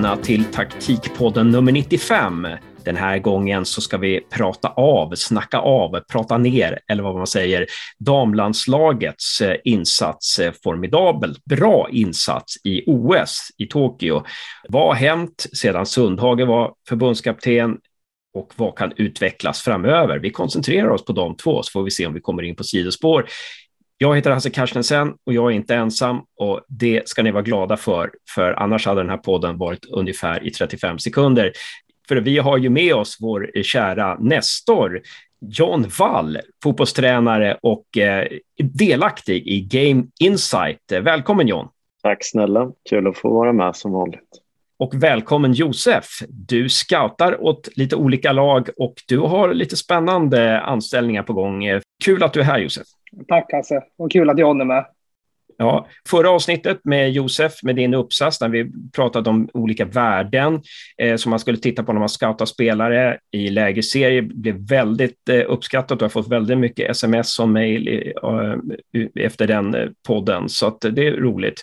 Välkomna till taktikpodden nummer 95. Den här gången så ska vi prata av, snacka av, prata ner, eller vad man säger, damlandslagets eh, insats, eh, formidabelt bra insats i OS i Tokyo. Vad har hänt sedan Sundhage var förbundskapten och vad kan utvecklas framöver? Vi koncentrerar oss på de två så får vi se om vi kommer in på sidospår. Jag heter Hasse Carstensen och jag är inte ensam och det ska ni vara glada för, för annars hade den här podden varit ungefär i 35 sekunder. För vi har ju med oss vår eh, kära Nestor, John Wall, fotbollstränare och eh, delaktig i Game Insight. Välkommen John! Tack snälla, kul att få vara med som vanligt. Och välkommen Josef! Du scoutar åt lite olika lag och du har lite spännande anställningar på gång. Kul att du är här Josef! Tack Hasse, och kul att John är med. Ja, förra avsnittet med Josef, med din uppsats, när vi pratade om olika värden eh, som man skulle titta på när man scoutar spelare i lägre serie, blev väldigt eh, uppskattat. Du har fått väldigt mycket sms och mejl eh, efter den eh, podden, så att det är roligt.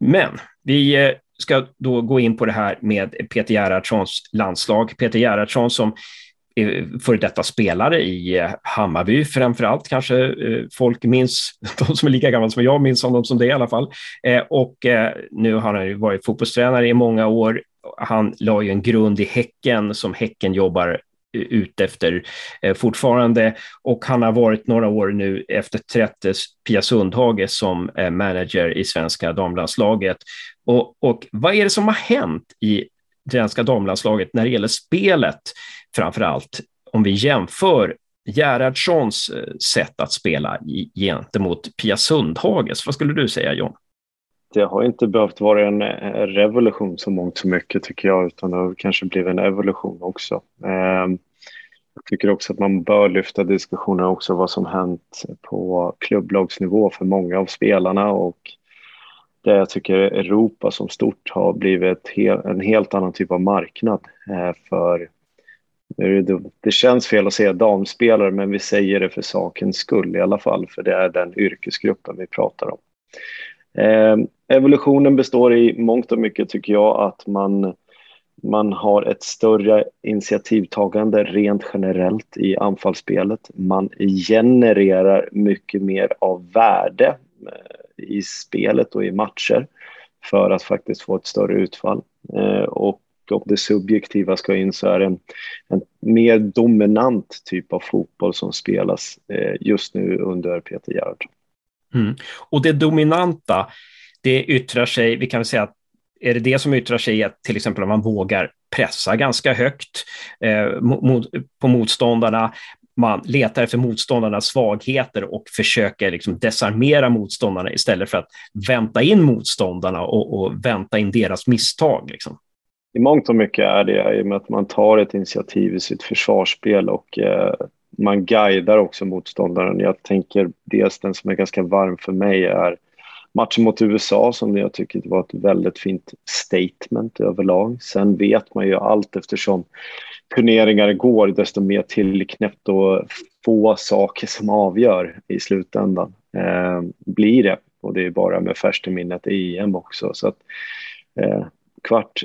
Men vi eh, ska då gå in på det här med Peter Gerhardssons landslag. Peter Gerhardsson som före detta spelare i eh, Hammarby framför allt. Kanske eh, folk minns, de som är lika gamla som jag minns honom som det i alla fall. Eh, och nu har han ju varit fotbollstränare i många år. Han la ju en grund i Häcken som Häcken jobbar ut efter fortfarande och han har varit några år nu efter Trettes Pia Sundhage som manager i svenska damlandslaget. Och, och vad är det som har hänt i svenska damlandslaget när det gäller spelet framför allt om vi jämför Gerhardssons eh, sätt att spela gentemot Pia Sundhages. Vad skulle du säga John? Det har inte behövt vara en eh, revolution så mångt så mycket tycker jag, utan det har kanske blivit en evolution också. Ehm, jag tycker också att man bör lyfta diskussionen också vad som hänt på klubblagsnivå för många av spelarna och där jag tycker Europa som stort har blivit en helt annan typ av marknad eh, för det känns fel att säga damspelare, men vi säger det för sakens skull i alla fall, för det är den yrkesgruppen vi pratar om. Eh, evolutionen består i mångt och mycket, tycker jag, att man, man har ett större initiativtagande rent generellt i anfallsspelet. Man genererar mycket mer av värde eh, i spelet och i matcher för att faktiskt få ett större utfall. Eh, och om det subjektiva ska in så är det en, en mer dominant typ av fotboll som spelas eh, just nu under Peter Gerhardsson. Mm. Och det dominanta, det yttrar sig, vi kan väl säga att är det det som yttrar sig i att till exempel man vågar pressa ganska högt eh, mot, på motståndarna, man letar efter motståndarnas svagheter och försöker liksom desarmera motståndarna istället för att vänta in motståndarna och, och vänta in deras misstag. Liksom i mångt och mycket är det i och med att man tar ett initiativ i sitt försvarsspel och eh, man guidar också motståndaren. Jag tänker dels den som är ganska varm för mig är matchen mot USA som jag tycker var ett väldigt fint statement överlag. Sen vet man ju allt eftersom turneringar går desto mer tillknäppt och få saker som avgör i slutändan eh, blir det. Och det är bara med färskt i minnet EM också. Så att, eh, kvart,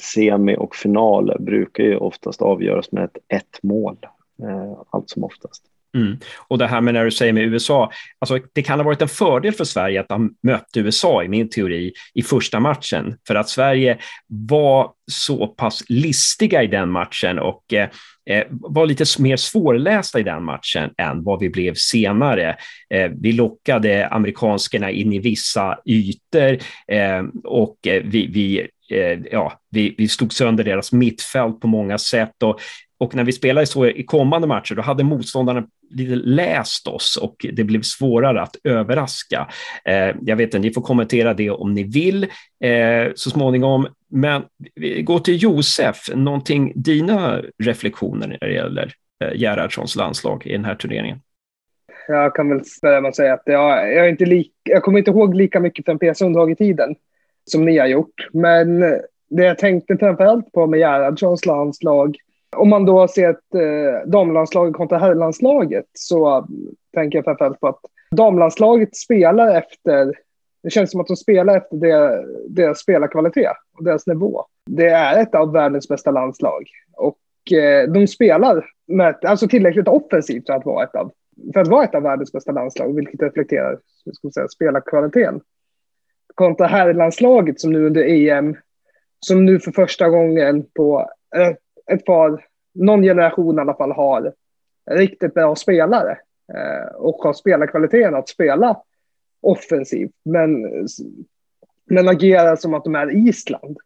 semi och final brukar ju oftast avgöras med ett ett mål, eh, allt som oftast. Mm. Och det här med när du säger med USA, alltså det kan ha varit en fördel för Sverige att de mötte USA i min teori i första matchen, för att Sverige var så pass listiga i den matchen och eh, eh var lite mer svårlästa i den matchen än vad vi blev senare. Eh, vi lockade amerikanskerna in i vissa ytor eh, och eh, vi, vi eh, ja, vi, vi slog sönder deras mittfält på många sätt och, och när vi spelade så i kommande matcher, då hade motståndarna lite läst oss och det blev svårare att överraska. Eh, jag vet inte, ni får kommentera det om ni vill eh, så småningom. Men vi går till Josef, någonting, dina reflektioner när det gäller eh, Gerhardssons landslag i den här turneringen? Jag kan väl börja med att säga att jag, jag, är inte lika, jag kommer inte ihåg lika mycket från PS Sundhage i tiden som ni har gjort. Men det jag tänkte framförallt på med Gerhardssons landslag, om man då ser ett eh, damlandslag kontra herrlandslaget så tänker jag framförallt på att damlandslaget spelar efter Det känns som att de spelar efter det, deras spelarkvalitet och deras nivå. Det är ett av världens bästa landslag. Och eh, de spelar med, alltså tillräckligt offensivt för att vara ett av, för att vara ett av världens bästa landslag, vilket reflekterar ska säga, spelarkvaliteten. Kontra herrlandslaget som nu under EM, som nu för första gången på eh, ett par, någon generation i alla fall, har riktigt bra spelare eh, och har spelarkvaliteten att spela offensivt, men, men agerar som att de är Island.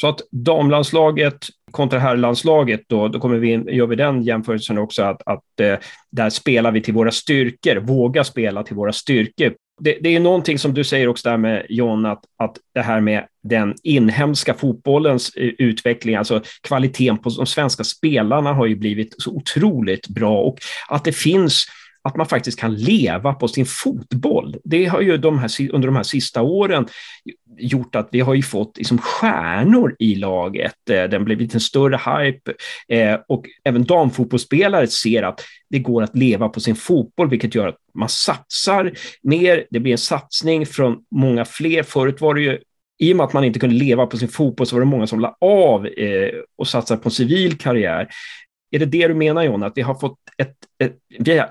Så att damlandslaget kontra herrlandslaget, då, då kommer vi in, gör vi den jämförelsen också, att, att eh, där spelar vi till våra styrkor, våga spela till våra styrkor. Det, det är någonting som du säger också där med John, att, att det här med den inhemska fotbollens eh, utveckling, alltså kvaliteten på de svenska spelarna har ju blivit så otroligt bra. Och att det finns att man faktiskt kan leva på sin fotboll. Det har ju de här, under de här sista åren gjort att vi har ju fått liksom stjärnor i laget. Eh, den det har blivit en större hype eh, och även damfotbollsspelare ser att det går att leva på sin fotboll, vilket gör att man satsar mer. Det blir en satsning från många fler. Förut var det ju i och med att man inte kunde leva på sin fotboll så var det många som la av eh, och satsade på en civil karriär. Är det det du menar John, att vi har fått ett, ett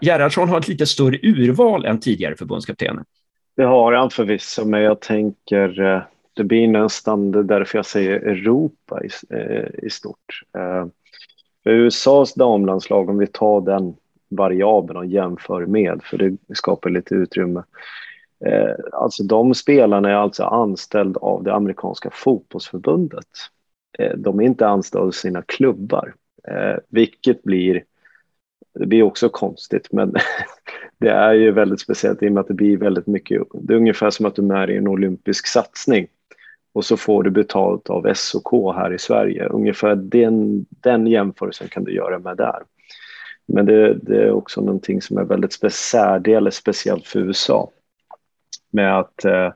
Gerhardsson har ett lite större urval än tidigare förbundskaptener? Det har han förvisso, men jag tänker eh, det blir nästan det därför jag säger Europa i, eh, i stort. Eh, för USAs damlandslag, om vi tar den variabeln och jämför med, för det skapar lite utrymme. Alltså de spelarna är alltså anställda av det amerikanska fotbollsförbundet. De är inte anställda av sina klubbar. Eh, vilket blir, det blir också konstigt, men det är ju väldigt speciellt i och med att det blir väldigt mycket, det är ungefär som att du är med i en olympisk satsning och så får du betalt av SOK här i Sverige. Ungefär den, den jämförelsen kan du göra med där. Men det, det är också någonting som är väldigt särdeles speciellt för USA. Med att eh,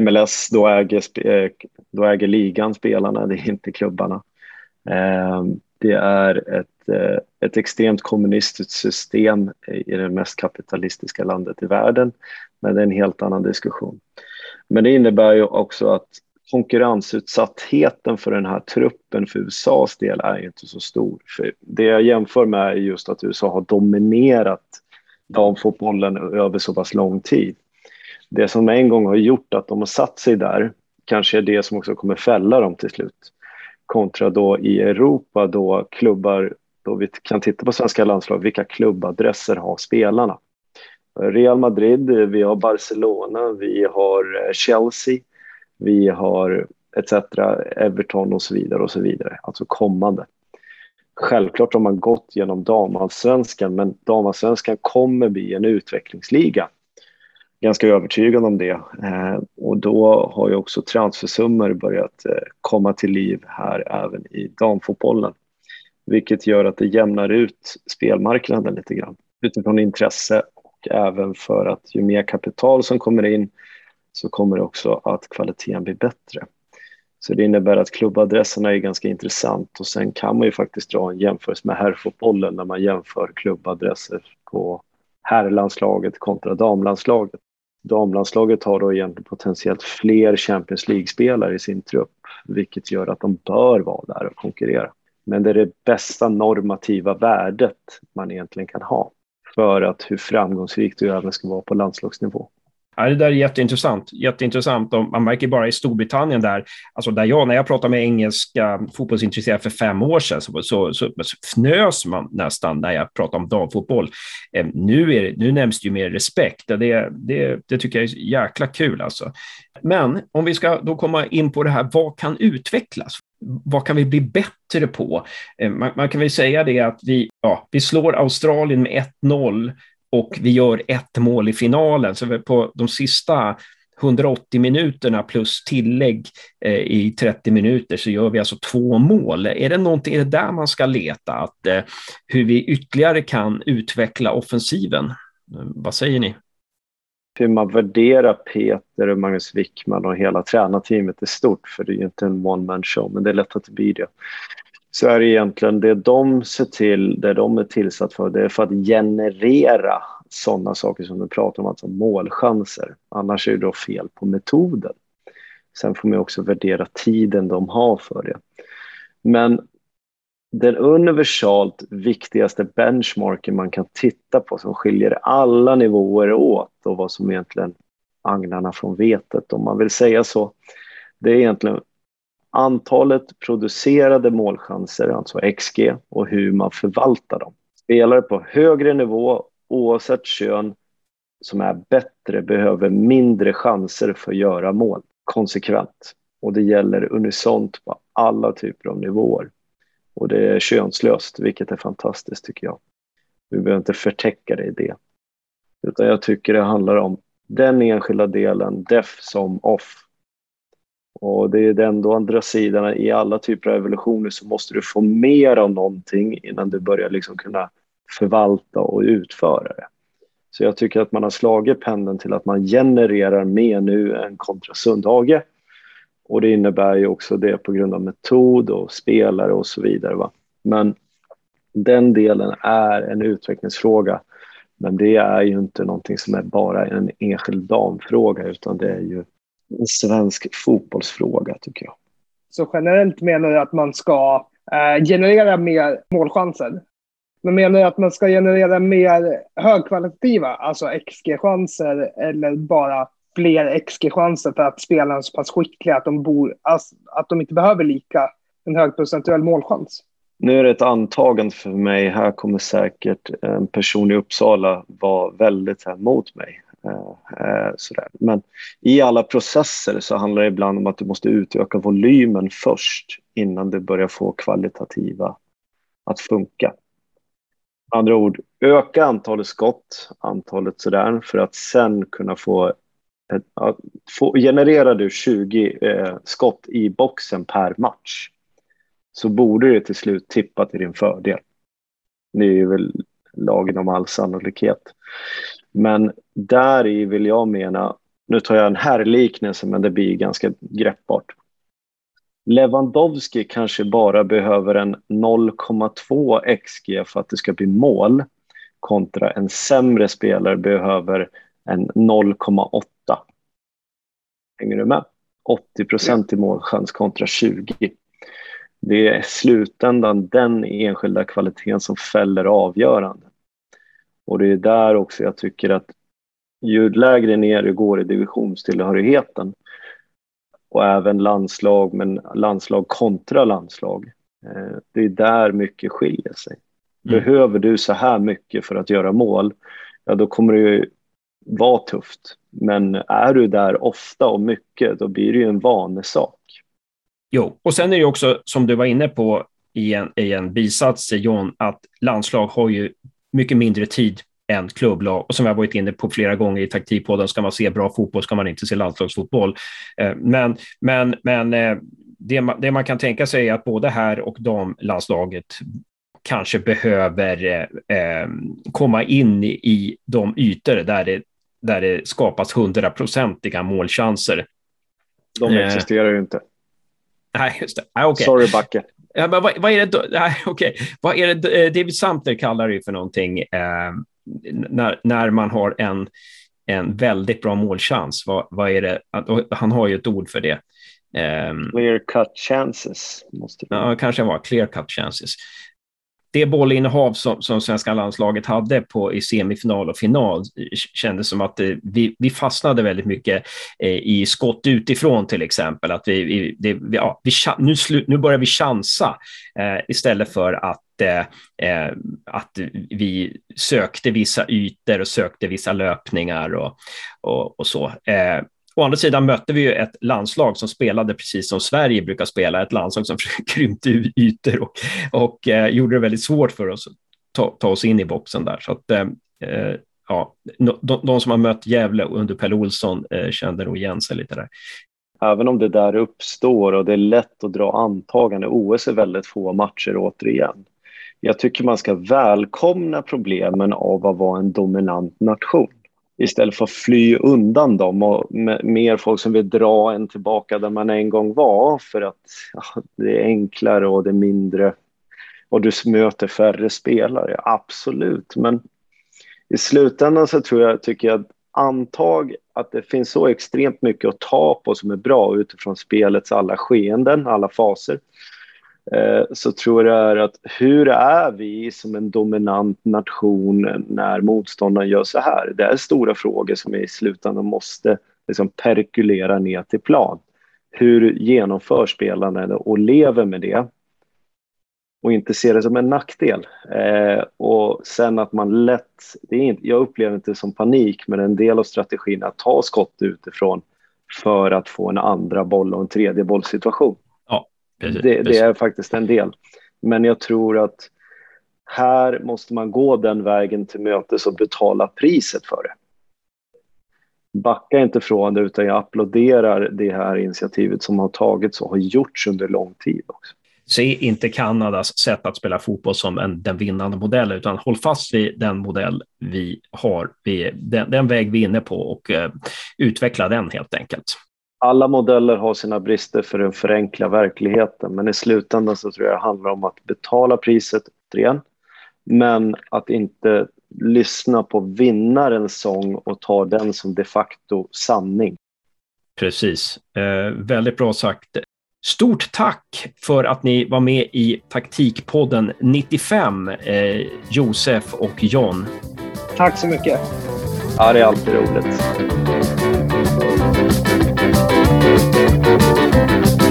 MLS då äger, eh, då äger ligan spelarna, det är inte klubbarna. Eh, det är ett, eh, ett extremt kommunistiskt system i det mest kapitalistiska landet i världen, men det är en helt annan diskussion. Men det innebär ju också att konkurrensutsattheten för den här truppen för USAs del är inte så stor. För det jag jämför med är just att USA har dominerat damfotbollen över så pass lång tid. Det som en gång har gjort att de har satt sig där kanske är det som också kommer fälla dem till slut kontra då i Europa då klubbar, då vi kan titta på svenska landslag, vilka klubbadresser har spelarna? Real Madrid, vi har Barcelona, vi har eh, Chelsea, vi har etc. Everton och så vidare och så vidare, alltså kommande. Självklart har man gått genom damallsvenskan, men damallsvenskan kommer bli en utvecklingsliga ganska övertygad om det. Eh, och då har ju också transfersummor börjat eh, komma till liv här även i damfotbollen. Vilket gör att det jämnar ut spelmarknaden lite grann utifrån intresse och även för att ju mer kapital som kommer in så kommer det också att kvaliteten blir bättre. Så det innebär att klubbadresserna är ganska intressant och sen kan man ju faktiskt dra en jämförelse med herrfotbollen när man jämför klubbadresser på herrlandslaget kontra damlandslaget damlandslaget har då egentligen potentiellt fler Champions League-spelare i sin trupp, vilket gör att de bör vara där och konkurrera. Men det är det bästa normativa värdet man egentligen kan ha för att hur framgångsrikt du även ska vara på landslagsnivå. Ja, det där är jätteintressant. jätteintressant. man märker bara i Storbritannien där, alltså där jag, när jag pratade med engelska fotbollsintresserade för fem år sedan, så, så, så, så fnös man nästan när jag pratade om damfotboll. Eh, nu, är, nu nämns det ju mer respekt. Det, det, det tycker jag är jäkla kul alltså. Men om vi ska då komma in på det här, vad kan utvecklas? Vad kan vi bli bättre på? Man, man kan väl säga det att vi, ja, vi slår Australien med 1-0 och vi gör ett mål i finalen. Så på de sista 180 minuterna plus tillägg eh, i 30 minuter så gör vi alltså två mål. Är det någonting, är det där man ska leta? Att, eh, hur vi ytterligare kan utveckla offensiven? Eh, vad säger ni? Hur man värderar Peter och Magnus Wickman och hela tränarteamet är stort, för det är ju inte en one man show, men det är lätt att det blir det så är det egentligen det de ser till, det de är tillsatt för, det är för att generera sådana saker som du pratar om, alltså målchanser. Annars är det då fel på metoden. Sen får man också värdera tiden de har för det. Men den universalt viktigaste benchmarken man kan titta på som skiljer alla nivåer åt och vad som egentligen agnarna från vetet om man vill säga så. Det är egentligen antalet producerade målchanser, alltså XG, och hur man förvaltar dem. Spelare på högre nivå, oavsett kön, som är bättre behöver mindre chanser för att göra mål konsekvent. Och det gäller unisont på alla typer av nivåer. Och det är könslöst, vilket är fantastiskt tycker jag. Du behöver inte förtäcka dig i det. Utan jag tycker det handlar om den enskilda delen, def som off. Och det är den då andra sidan, i alla typer av evolutioner så måste du få mer av någonting innan du börjar liksom kunna förvalta och utföra det. Så jag tycker att man har slagit pendeln till att man genererar mer nu än kontra Sundhage. Och det innebär ju också det på grund av metod och spelare och så vidare. Va? Men den delen är en utvecklingsfråga. Men det är ju inte någonting som är bara en enskild damfråga utan det är ju en svensk fotbollsfråga tycker jag. Så generellt menar du att man ska eh, generera mer målchanser? Men menar du att man ska generera mer högkvalitativa, alltså XG-chanser eller bara fler XG-chanser för att spelarna är så pass skickliga att de, bor, alltså, att de inte behöver lika en hög procentuell målchans? Nu är det ett antagande för mig. Här kommer säkert en person i Uppsala vara väldigt här mot mig. Eh, eh, sådär. Men i alla processer så handlar det ibland om att du måste utöka volymen först innan du börjar få kvalitativa att funka. Med andra ord, öka antalet skott, antalet sådär, för att sen kunna få ett, få, genererar du 20 eh, skott i boxen per match så borde det till slut tippa till din fördel. Det är väl lagen om all sannolikhet. Men där i vill jag mena, nu tar jag en herrliknelse men det blir ganska greppbart. Lewandowski kanske bara behöver en 0,2 XG för att det ska bli mål kontra en sämre spelare behöver en 0,8. Hänger du med? 80 procent i målchans kontra 20. Det är slutändan den enskilda kvaliteten som fäller avgörandet. Och det är där också jag tycker att ju lägre ner du går i divisionstillhörigheten och även landslag, men landslag kontra landslag. Eh, det är där mycket skiljer sig. Mm. Behöver du så här mycket för att göra mål, ja då kommer det ju vara tufft. Men är du där ofta och mycket, då blir det ju en vanesak. Jo, och sen är det också som du var inne på i en, i en bisats, John, att landslag har ju mycket mindre tid än klubblag. Och som jag varit inne på flera gånger i taktikpodden, ska man se bra fotboll ska man inte se landslagsfotboll. Eh, men, men, men eh, det, man, det man kan tänka sig är att både här och damlandslaget kanske behöver eh, komma in i de ytor där det, där det skapas hundraprocentiga målchanser. De existerar ju inte. Nej, just det. Ah, okay. Sorry, Backe. Ja, men vad, vad, är det, nej, okay. vad är det David Sumter kallar det för någonting? Eh, när, när man har en, en väldigt bra målchans, vad, vad är det? Han har ju ett ord för det. Um, clear cut chances. Måste det ja, kanske var clear cut chances det bollinnehav som, som svenska landslaget hade på, i semifinal och final eh, kändes som att eh, vi, vi fastnade väldigt mycket eh, i skott utifrån till exempel. Att vi, vi, det, vi, ja, vi, nu, slu, nu börjar vi chansa eh, istället för att, eh, eh, att vi sökte vissa ytor och sökte vissa löpningar och, och, och så. Eh, Å andra sidan mötte vi ju ett landslag som spelade precis som Sverige brukar spela, ett landslag som krympte ytor och, och eh, gjorde det väldigt svårt för oss att ta, ta oss in i boxen där. Så att, eh, eh ja, de, de, som har mött Gävle under Pelle Olsson eh, kände nog igen sig lite där. Även om det där uppstår och det är lätt att dra antagande, OS är väldigt få matcher återigen. Jag tycker man ska välkomna problemen av att vara en dominant nation istället för att fly undan dem och mer folk som vill dra en tillbaka där man en gång var för att ja, det är enklare och det är mindre och du möter färre spelare. Absolut, men i slutändan så tror jag, tycker jag att antag att det finns så extremt mycket att ta på som är bra utifrån spelets alla skeenden, alla faser. Eh, så tror jag är att hur är vi som en dominant nation när motståndaren gör så här? Det är stora frågor som i slutändan måste liksom perkulera ner till plan. Hur genomför spelarna det och lever med det? Och inte ser det som en nackdel. Eh, och sen att man lätt, det är inte, jag upplever inte det som panik, men en del av strategin är att ta skott utifrån för att få en andra boll och en tredje bollsituation. Precis, det, det är faktiskt en del. Men jag tror att här måste man gå den vägen till mötes och betala priset för det. Backa inte från det, utan jag applåderar det här initiativet som har tagits och har gjorts under lång tid också. Se inte Kanadas sätt att spela fotboll som en, den vinnande modellen, utan håll fast vid den modell vi har, vi, den, den väg vi är inne på och eh, utveckla den helt enkelt. Alla modeller har sina brister för att förenkla verkligheten, men i slutändan så tror jag det handlar om att betala priset, återigen, men att inte lyssna på vinnarens sång och ta den som de facto sanning. Precis. Eh, väldigt bra sagt. Stort tack för att ni var med i Taktikpodden 95, eh, Josef och John. Tack så mycket. Ja, det är alltid roligt. Thank